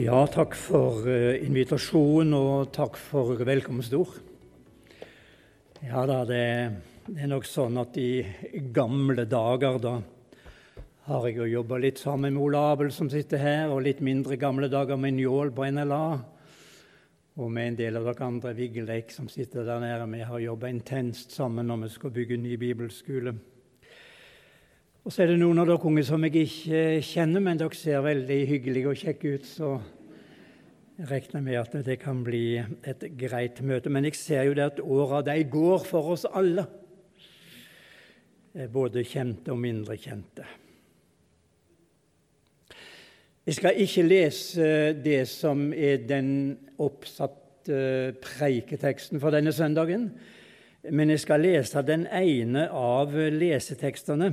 Ja, takk for invitasjonen og takk for velkomstord. Ja da, det, er nok sånn at i gamle dager da har jeg jo jobba litt sammen med Ole Abel som sitter her, og litt mindre gamle dager med Njål på NLA. Og med en del av dere andre, Vigleik, som sitter der nede. Vi har jobba intenst sammen når vi skal bygge ny bibelskole. Og så er det noen av dere unge som jeg ikke kjenner, men dere ser veldig hyggelige og kjekke ut, så jeg regner med at det kan bli et greit møte. Men jeg ser jo det at åra de går for oss alle, både kjente og mindre kjente. Jeg skal ikke lese det som er den oppsatte preiketeksten for denne søndagen, men jeg skal lese den ene av lesetekstene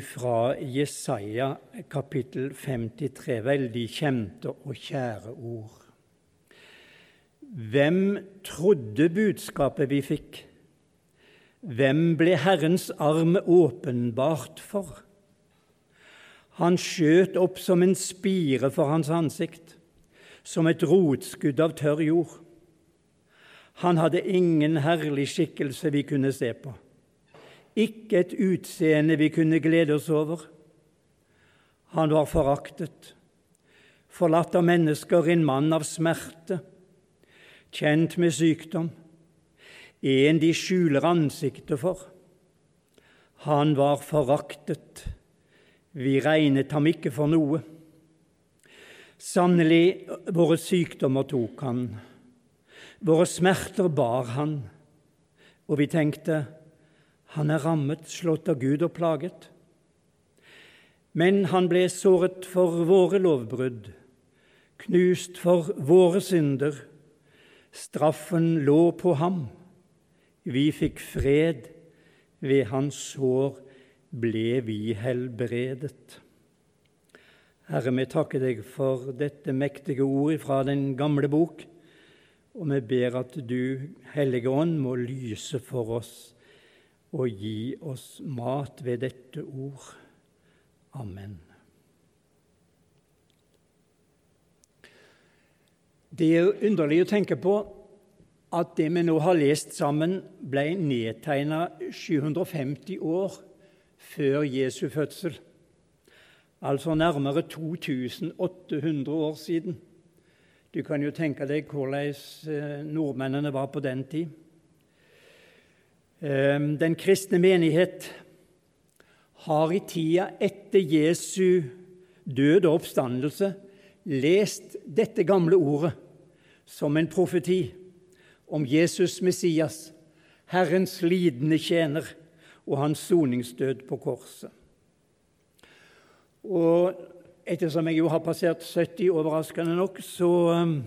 fra Jesaja kapittel 53, veldig kjente og kjære ord. Hvem trodde budskapet vi fikk? Hvem ble Herrens arm åpenbart for? Han skjøt opp som en spire for hans ansikt, som et rotskudd av tørr jord. Han hadde ingen herlig skikkelse vi kunne se på ikke et utseende vi kunne glede oss over. Han var foraktet, forlatt av mennesker, en mann av smerte, kjent med sykdom, en de skjuler ansiktet for. Han var foraktet, vi regnet ham ikke for noe. Sannelig, våre sykdommer tok han, våre smerter bar han, og vi tenkte:" Han er rammet, slått av Gud og plaget. Men han ble såret for våre lovbrudd, knust for våre synder. Straffen lå på ham. Vi fikk fred. Ved hans sår ble vi helbredet. Herre, vi takker deg for dette mektige ordet fra den gamle bok, og vi ber at du, Hellige Ånd, må lyse for oss og gi oss mat ved dette ord. Amen. Det er underlig å tenke på at det vi nå har lest sammen, ble nedtegna 750 år før Jesu fødsel, altså nærmere 2800 år siden. Du kan jo tenke deg hvordan eh, nordmennene var på den tid. Ehm, den kristne menighet har i tida etter Jesu død og oppstandelse lest dette gamle ordet som en profeti om Jesus Messias, Herrens lidende tjener og hans soningsdød på korset. Og ettersom jeg jo har passert 70, overraskende nok, så ehm,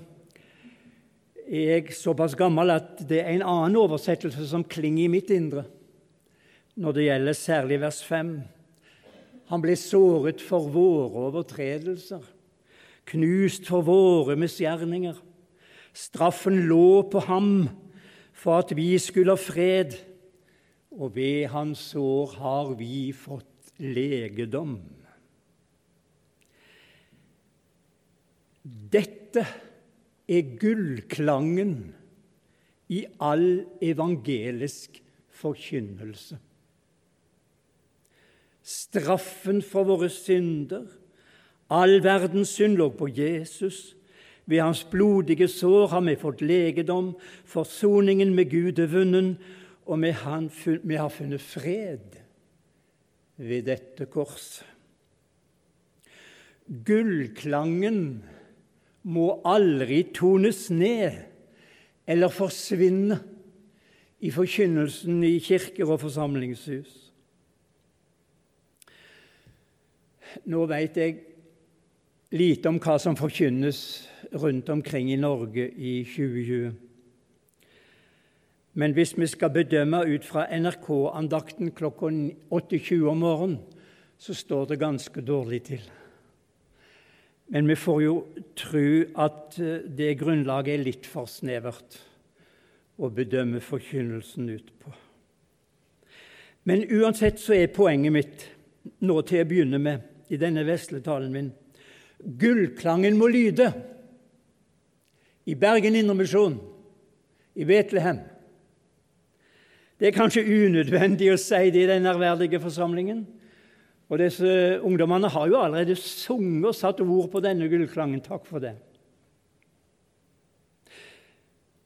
er jeg såpass gammel at det er en annen oversettelse som klinger i mitt indre når det gjelder særlig vers 5. Han ble såret for våre overtredelser, knust for våre misgjerninger. Straffen lå på ham for at vi skulle ha fred, og ved hans sår har vi fått legedom. Dette er gullklangen i all evangelisk forkynnelse. Straffen for våre synder, all verdens synd lå på Jesus. Ved hans blodige sår har vi fått legedom, forsoningen med Gud er vunnet, og vi har funnet fred ved dette korset. Gullklangen må aldri tones ned eller forsvinne i forkynnelsen i kirker og forsamlingshus. Nå veit jeg lite om hva som forkynnes rundt omkring i Norge i 2020. Men hvis vi skal bedømme ut fra NRK-andakten klokka 8.20 om morgenen, så står det ganske dårlig til. Men vi får jo tro at eh, det grunnlaget er litt for snevert å bedømme forkynnelsen ut på. Men uansett så er poenget mitt nå til å begynne med i denne vesle talen min gullklangen må lyde i Bergen Indremisjon, i Betlehem. Det er kanskje unødvendig å si det i den ærverdige forsamlingen, og disse ungdommene har jo allerede sunget og satt ord på denne gullklangen. Takk for det.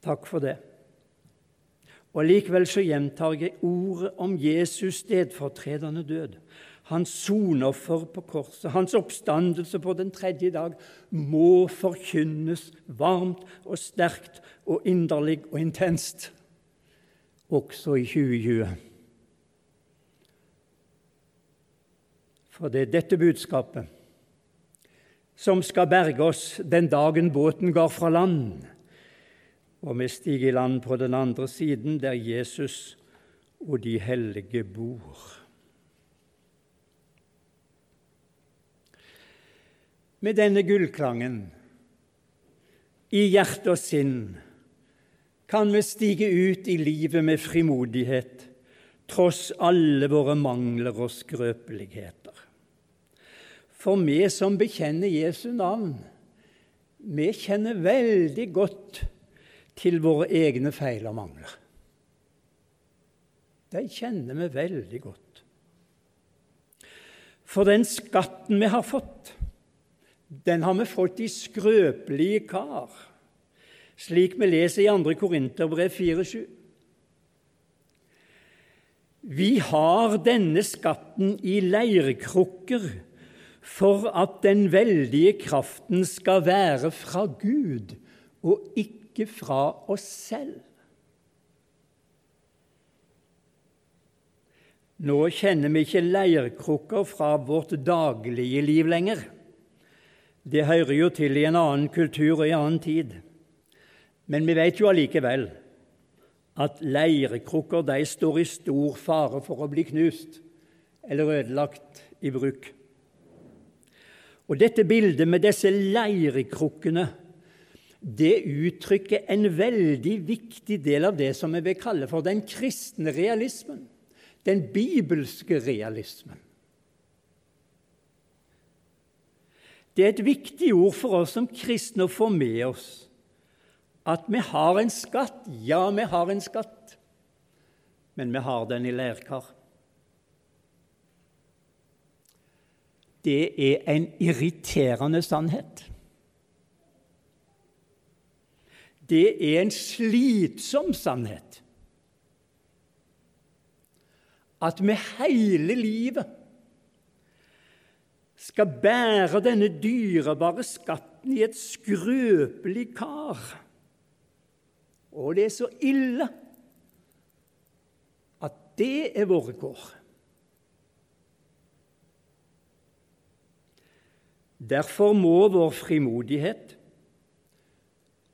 Takk for det. Og Likevel så gjentar jeg ordet om Jesus stedfortredende død. Hans sonoffer på korset, hans oppstandelse på den tredje dag, må forkynnes varmt og sterkt og inderlig og intenst, også i 2020. For det er dette budskapet som skal berge oss den dagen båten går fra land, og vi stiger i land på den andre siden, der Jesus og de hellige bor. Med denne gullklangen i hjerte og sinn kan vi stige ut i livet med frimodighet, tross alle våre mangler og skrøpeligheter. For vi som bekjenner Jesu navn, vi kjenner veldig godt til våre egne feil og mangler. De kjenner vi veldig godt. For den skatten vi har fått, den har vi fått i skrøpelige kar, slik vi leser i 2. Korinterbrev 4,7. Vi har denne skatten i leirkrukker for at den veldige kraften skal være fra Gud og ikke fra oss selv. Nå kjenner vi ikke leirkrukker fra vårt daglige liv lenger. Det hører jo til i en annen kultur og i en annen tid. Men vi vet jo allikevel at leirkrukker de står i stor fare for å bli knust eller ødelagt i bruk. Og dette bildet med disse leirkrukkene det uttrykker en veldig viktig del av det som vi vil kalle for den kristne realismen, den bibelske realismen. Det er et viktig ord for oss som kristne å få med oss at vi har en skatt. Ja, vi har en skatt, men vi har den i leirkar. Det er en irriterende sannhet. Det er en slitsom sannhet. At vi hele livet skal bære denne dyrebare skatten i et skrøpelig kar. Og det er så ille at det er våre kår. Derfor må vår frimodighet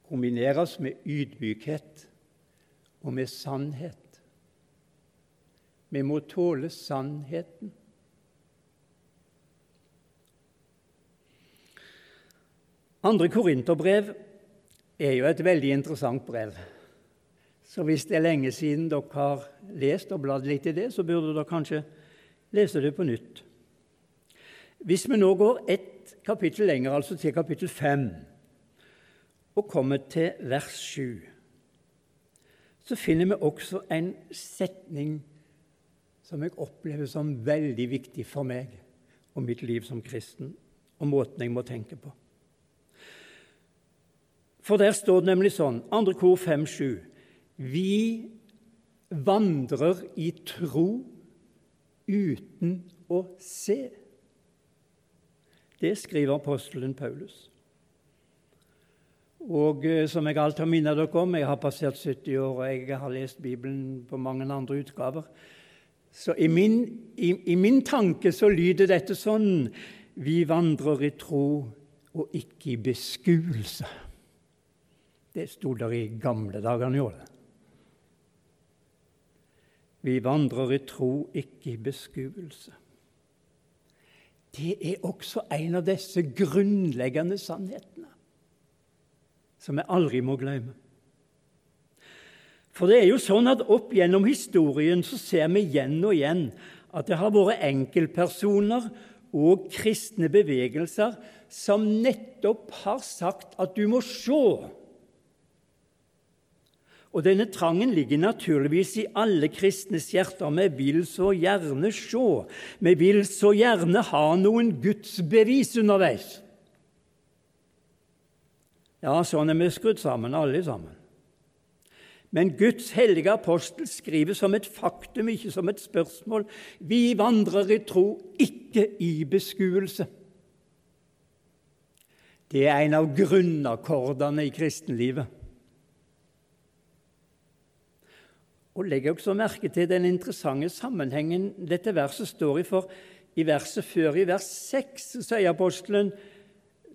kombineres med ydmykhet og med sannhet. Vi må tåle sannheten. Andre korinterbrev er jo et veldig interessant brev. Så hvis det er lenge siden dere har lest og bladd litt i det, så burde dere kanskje lese det på nytt. Hvis vi nå går ett kapittel lenger, altså til kapittel 5, og kommer til vers 7, så finner vi også en setning som jeg opplever som veldig viktig for meg og mitt liv som kristen, og måten jeg må tenke på. For der står det nemlig sånn, andre kor 5-7.: Vi vandrer i tro uten å se. Det skriver apostelen Paulus. Og eh, som jeg alltid har minnet dere om, jeg har passert 70 år, og jeg har lest Bibelen på mange andre utgaver. Så i min, i, i min tanke så lyder dette sånn Vi vandrer i tro og ikke i beskuelse. Det sto der i gamle dager, gjorde det. Vi vandrer i tro, ikke i beskuelse. Det er også en av disse grunnleggende sannhetene som vi aldri må glemme. For det er jo sånn at opp gjennom historien så ser vi igjen og igjen at det har vært enkeltpersoner og kristne bevegelser som nettopp har sagt at du må se. Og denne trangen ligger naturligvis i alle kristnes hjerter. Vi vil så gjerne se. Vi vil så gjerne ha noen gudsbevis underveis. Ja, sånn er vi skrudd sammen, alle sammen. Men Guds hellige apostel skriver som et faktum, ikke som et spørsmål. Vi vandrer i tro, ikke i beskuelse. Det er en av grunnakkordene i kristenlivet. Og Legg også merke til den interessante sammenhengen dette verset står i. For i verset før, i vers 6, sier apostelen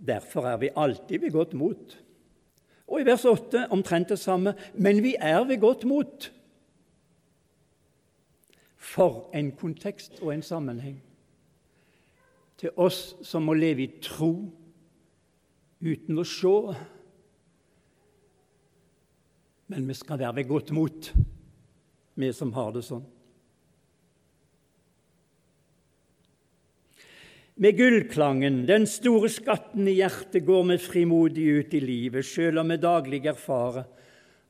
derfor er vi alltid ved godt mot. Og i vers 8 omtrent det samme. Men vi er ved godt mot. For en kontekst og en sammenheng. Til oss som må leve i tro uten å se. Men vi skal være ved godt mot, vi som har det sånn. Med gullklangen, den store skatten i hjertet, går vi frimodig ut i livet, sjøl om vi daglig erfarer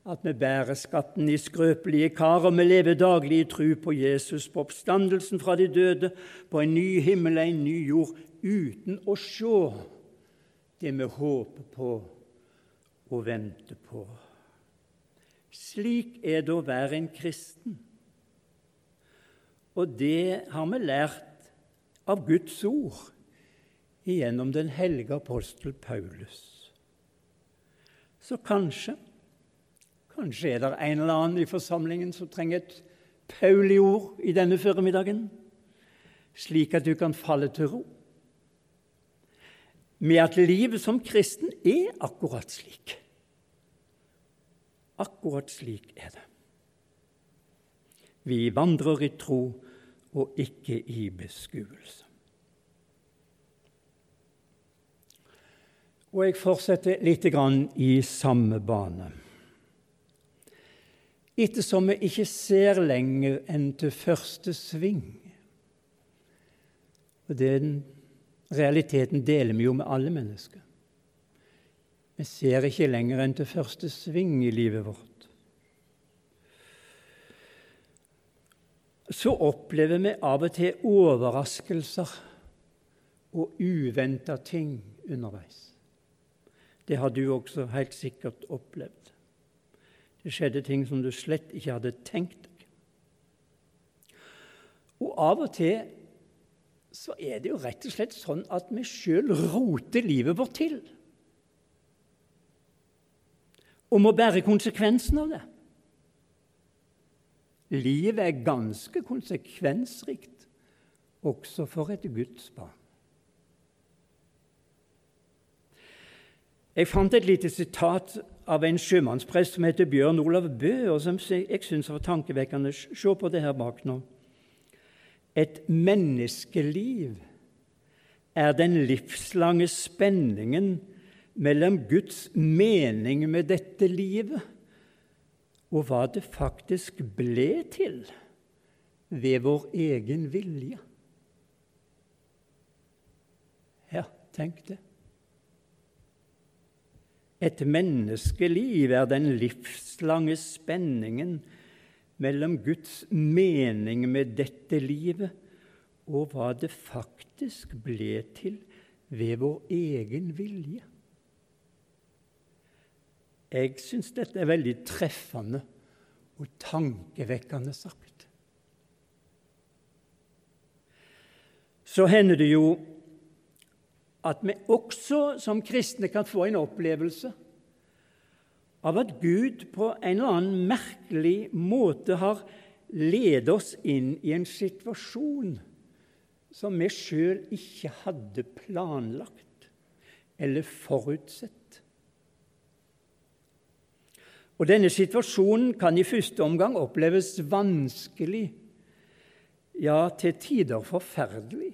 at vi bærer skatten i skrøpelige kar, og vi lever daglig i tru på Jesus, på oppstandelsen fra de døde, på en ny himmel en ny jord, uten å se det vi håper på og venter på. Slik er det å være en kristen. Og det har vi lært av Guds ord gjennom den hellige apostel Paulus. Så kanskje Kanskje er det en eller annen i forsamlingen som trenger et Pauli-ord i denne formiddagen, slik at du kan falle til ro med at livet som kristen er akkurat slik. Akkurat slik er det. Vi vandrer i tro og ikke i beskuelse. Og jeg fortsetter litt i samme bane. Ettersom vi ikke ser lenger enn til første sving Og Den realiteten deler vi jo med alle mennesker. Vi ser ikke lenger enn til første sving i livet vårt. så opplever vi av og til overraskelser og uventa ting underveis. Det har du også helt sikkert opplevd. Det skjedde ting som du slett ikke hadde tenkt deg. Og av og til så er det jo rett og slett sånn at vi sjøl roter livet vårt til. Og må bære konsekvensen av det. Livet er ganske konsekvensrikt også for et Guds barn. Jeg fant et lite sitat av en sjømannsprest som heter Bjørn Olav Bø, og som jeg syns var tankevekkende. Se på det her bak nå. Et menneskeliv er den livslange spenningen mellom Guds mening med dette livet og hva det faktisk ble til ved vår egen vilje. Ja, tenk det. Et menneskeliv er den livslange spenningen mellom Guds mening med dette livet og hva det faktisk ble til ved vår egen vilje. Jeg syns dette er veldig treffende og tankevekkende sagt. Så hender det jo at vi også som kristne kan få en opplevelse av at Gud på en eller annen merkelig måte har ledet oss inn i en situasjon som vi sjøl ikke hadde planlagt eller forutsett. Og Denne situasjonen kan i første omgang oppleves vanskelig, ja, til tider forferdelig.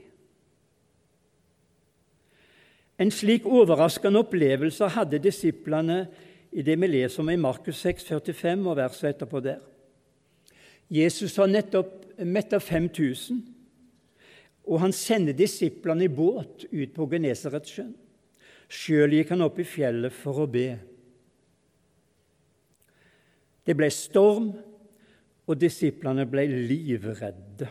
En slik overraskende opplevelse hadde disiplene i det vi leser om i Markus 6, 45 og verset etterpå der. Jesus har nettopp metta 5000, og han sender disiplene i båt ut på Genesaretsjøen. Sjøl gikk han opp i fjellet for å be. Det ble storm, og disiplene ble livredde.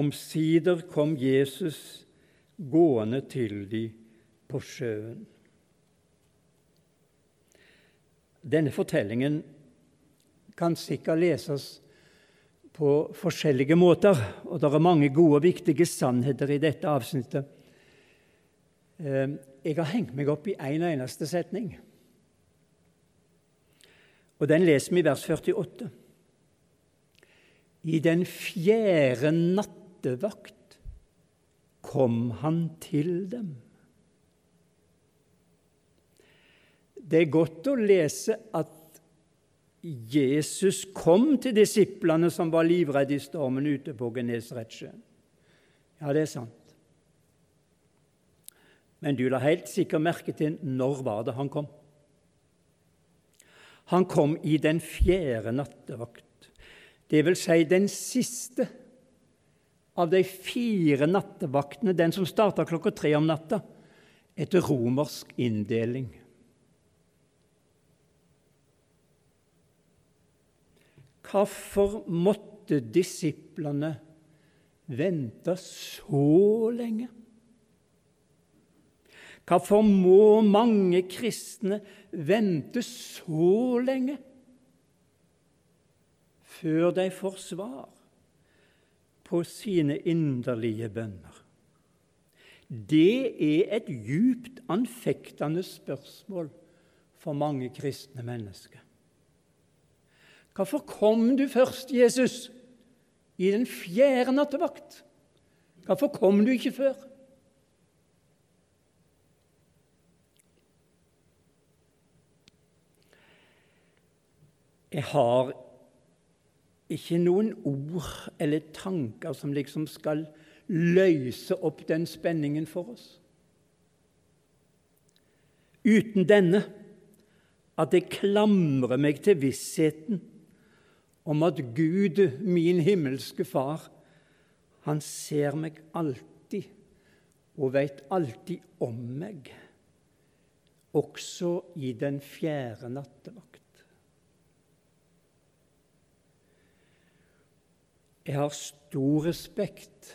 Omsider kom Jesus gående til dem på sjøen. Denne fortellingen kan sikkert leses på forskjellige måter, og det er mange gode og viktige sannheter i dette avsnittet. Eh, jeg har hengt meg opp i én en eneste setning, og den leser vi i vers 48. I den fjerde nattevakt kom han til dem. Det er godt å lese at Jesus kom til disiplene som var livredde i stormen ute på Genesaretsjøen. Ja, det er sant. Men du la helt sikkert merke til når var det han kom. Han kom i den fjerde nattevakt, det vil si den siste av de fire nattevaktene, den som starta klokka tre om natta, etter romersk inndeling. Hvorfor måtte disiplene vente så lenge? Hvorfor må mange kristne vente så lenge før de får svar på sine inderlige bønner? Det er et djupt anfektende spørsmål for mange kristne mennesker. Hvorfor kom du først, Jesus, i den fjerde nattevakt? Hvorfor kom du ikke før? Jeg har ikke noen ord eller tanker som liksom skal løse opp den spenningen for oss. Uten denne at jeg klamrer meg til vissheten om at Gud, min himmelske Far, han ser meg alltid og veit alltid om meg, også i den fjerde nattevakt. Jeg har stor respekt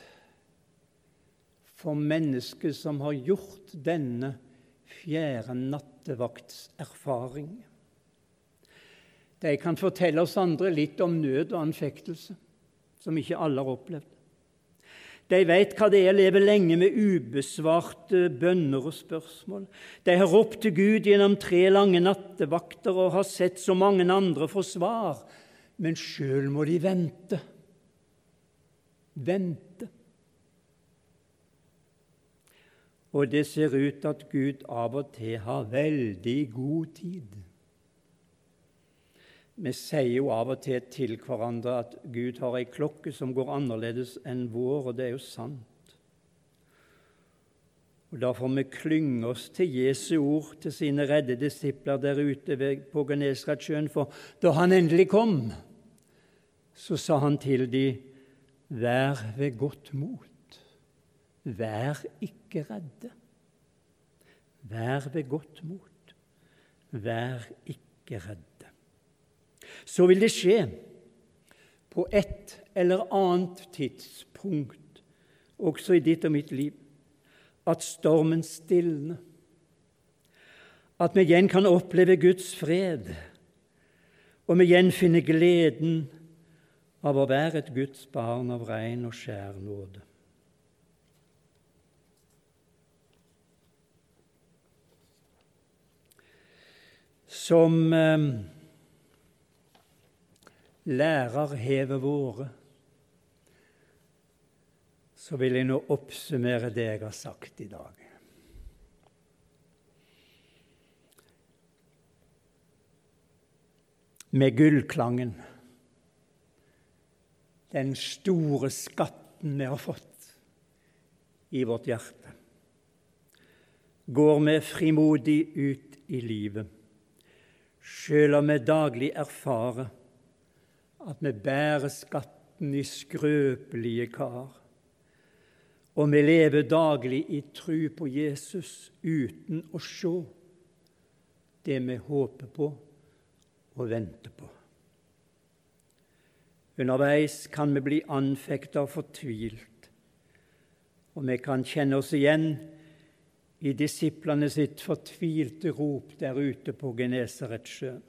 for mennesket som har gjort denne fjerde nattevakts-erfaring. De kan fortelle oss andre litt om nød og anfektelse, som ikke alle har opplevd. De vet hva det er å leve lenge med ubesvarte bønner og spørsmål. De har ropt til Gud gjennom tre lange nattevakter og har sett så mange andre få svar, men sjøl må de vente. Vente. Og det ser ut at Gud av og til har veldig god tid. Vi sier jo av og til til hverandre at Gud har ei klokke som går annerledes enn vår, og det er jo sant. Og Da får vi klynge oss til Jesu ord til sine redde disipler der ute på Genesaretsjøen, for da han endelig kom, så sa han til dem, Vær ved godt mot, vær ikke redde. Vær ved godt mot, vær ikke redde. Så vil det skje på et eller annet tidspunkt, også i ditt og mitt liv, at stormen stilner, at vi igjen kan oppleve Guds fred, og vi igjen finner gleden av å være et Guds barn av ren og skjær nåde. som eh, lærer hever våre, så vil jeg nå oppsummere det jeg har sagt i dag. Med gullklangen, den store skatten vi har fått i vårt hjerte, går vi frimodig ut i livet, sjøl om vi daglig erfarer at vi bærer skatten i skrøpelige kar, og vi lever daglig i tru på Jesus uten å se det vi håper på og venter på. Underveis kan vi bli anfekta og fortvilt, og vi kan kjenne oss igjen i disiplene sitt fortvilte rop der ute på Genesaretsjøen.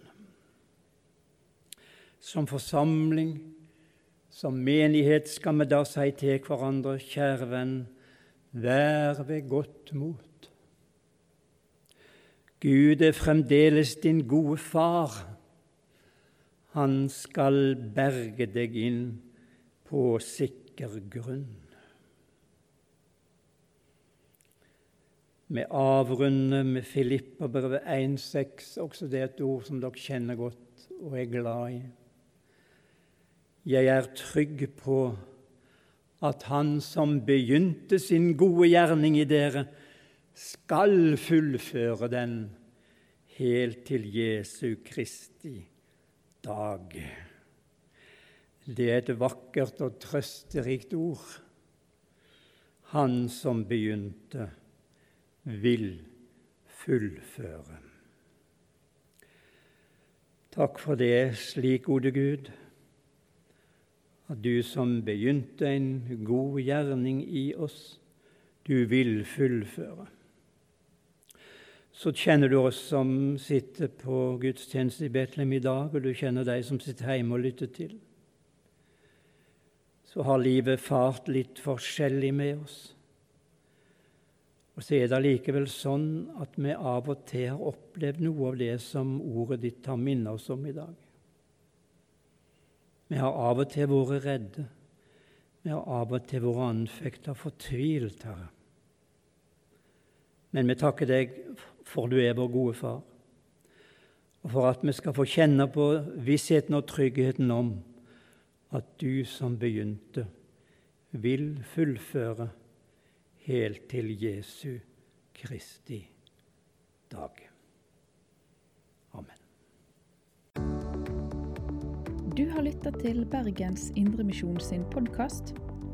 Som forsamling, som menighet, skal vi da si til hverandre, kjære venn, vær ved godt mot. Gud er fremdeles din gode far. Han skal berge deg inn på sikker grunn. Vi avrunder med Filipperbrevet 1,6, også det er et ord som dere kjenner godt og er glad i. Jeg er trygg på at Han som begynte sin gode gjerning i dere, skal fullføre den helt til Jesu Kristi dag. Det er et vakkert og trøsterikt ord. Han som begynte vil fullføre. Takk for det, slik gode Gud, at du som begynte en god gjerning i oss, du vil fullføre. Så kjenner du oss som sitter på gudstjeneste i Betlehem i dag, og du kjenner de som sitter hjemme og lytter til. Så har livet fart litt forskjellig med oss. Og så er det likevel sånn at vi av og til har opplevd noe av det som ordet ditt har minnet oss om i dag. Vi har av og til vært redde. Vi har av og til vært anfekta og fortvilt, Herre. Men vi takker deg for du er vår gode far, og for at vi skal få kjenne på vissheten og tryggheten om at du som begynte, vil fullføre helt til Jesu Kristi dag. Amen. Du har lytta til Bergens Indremisjon sin podkast.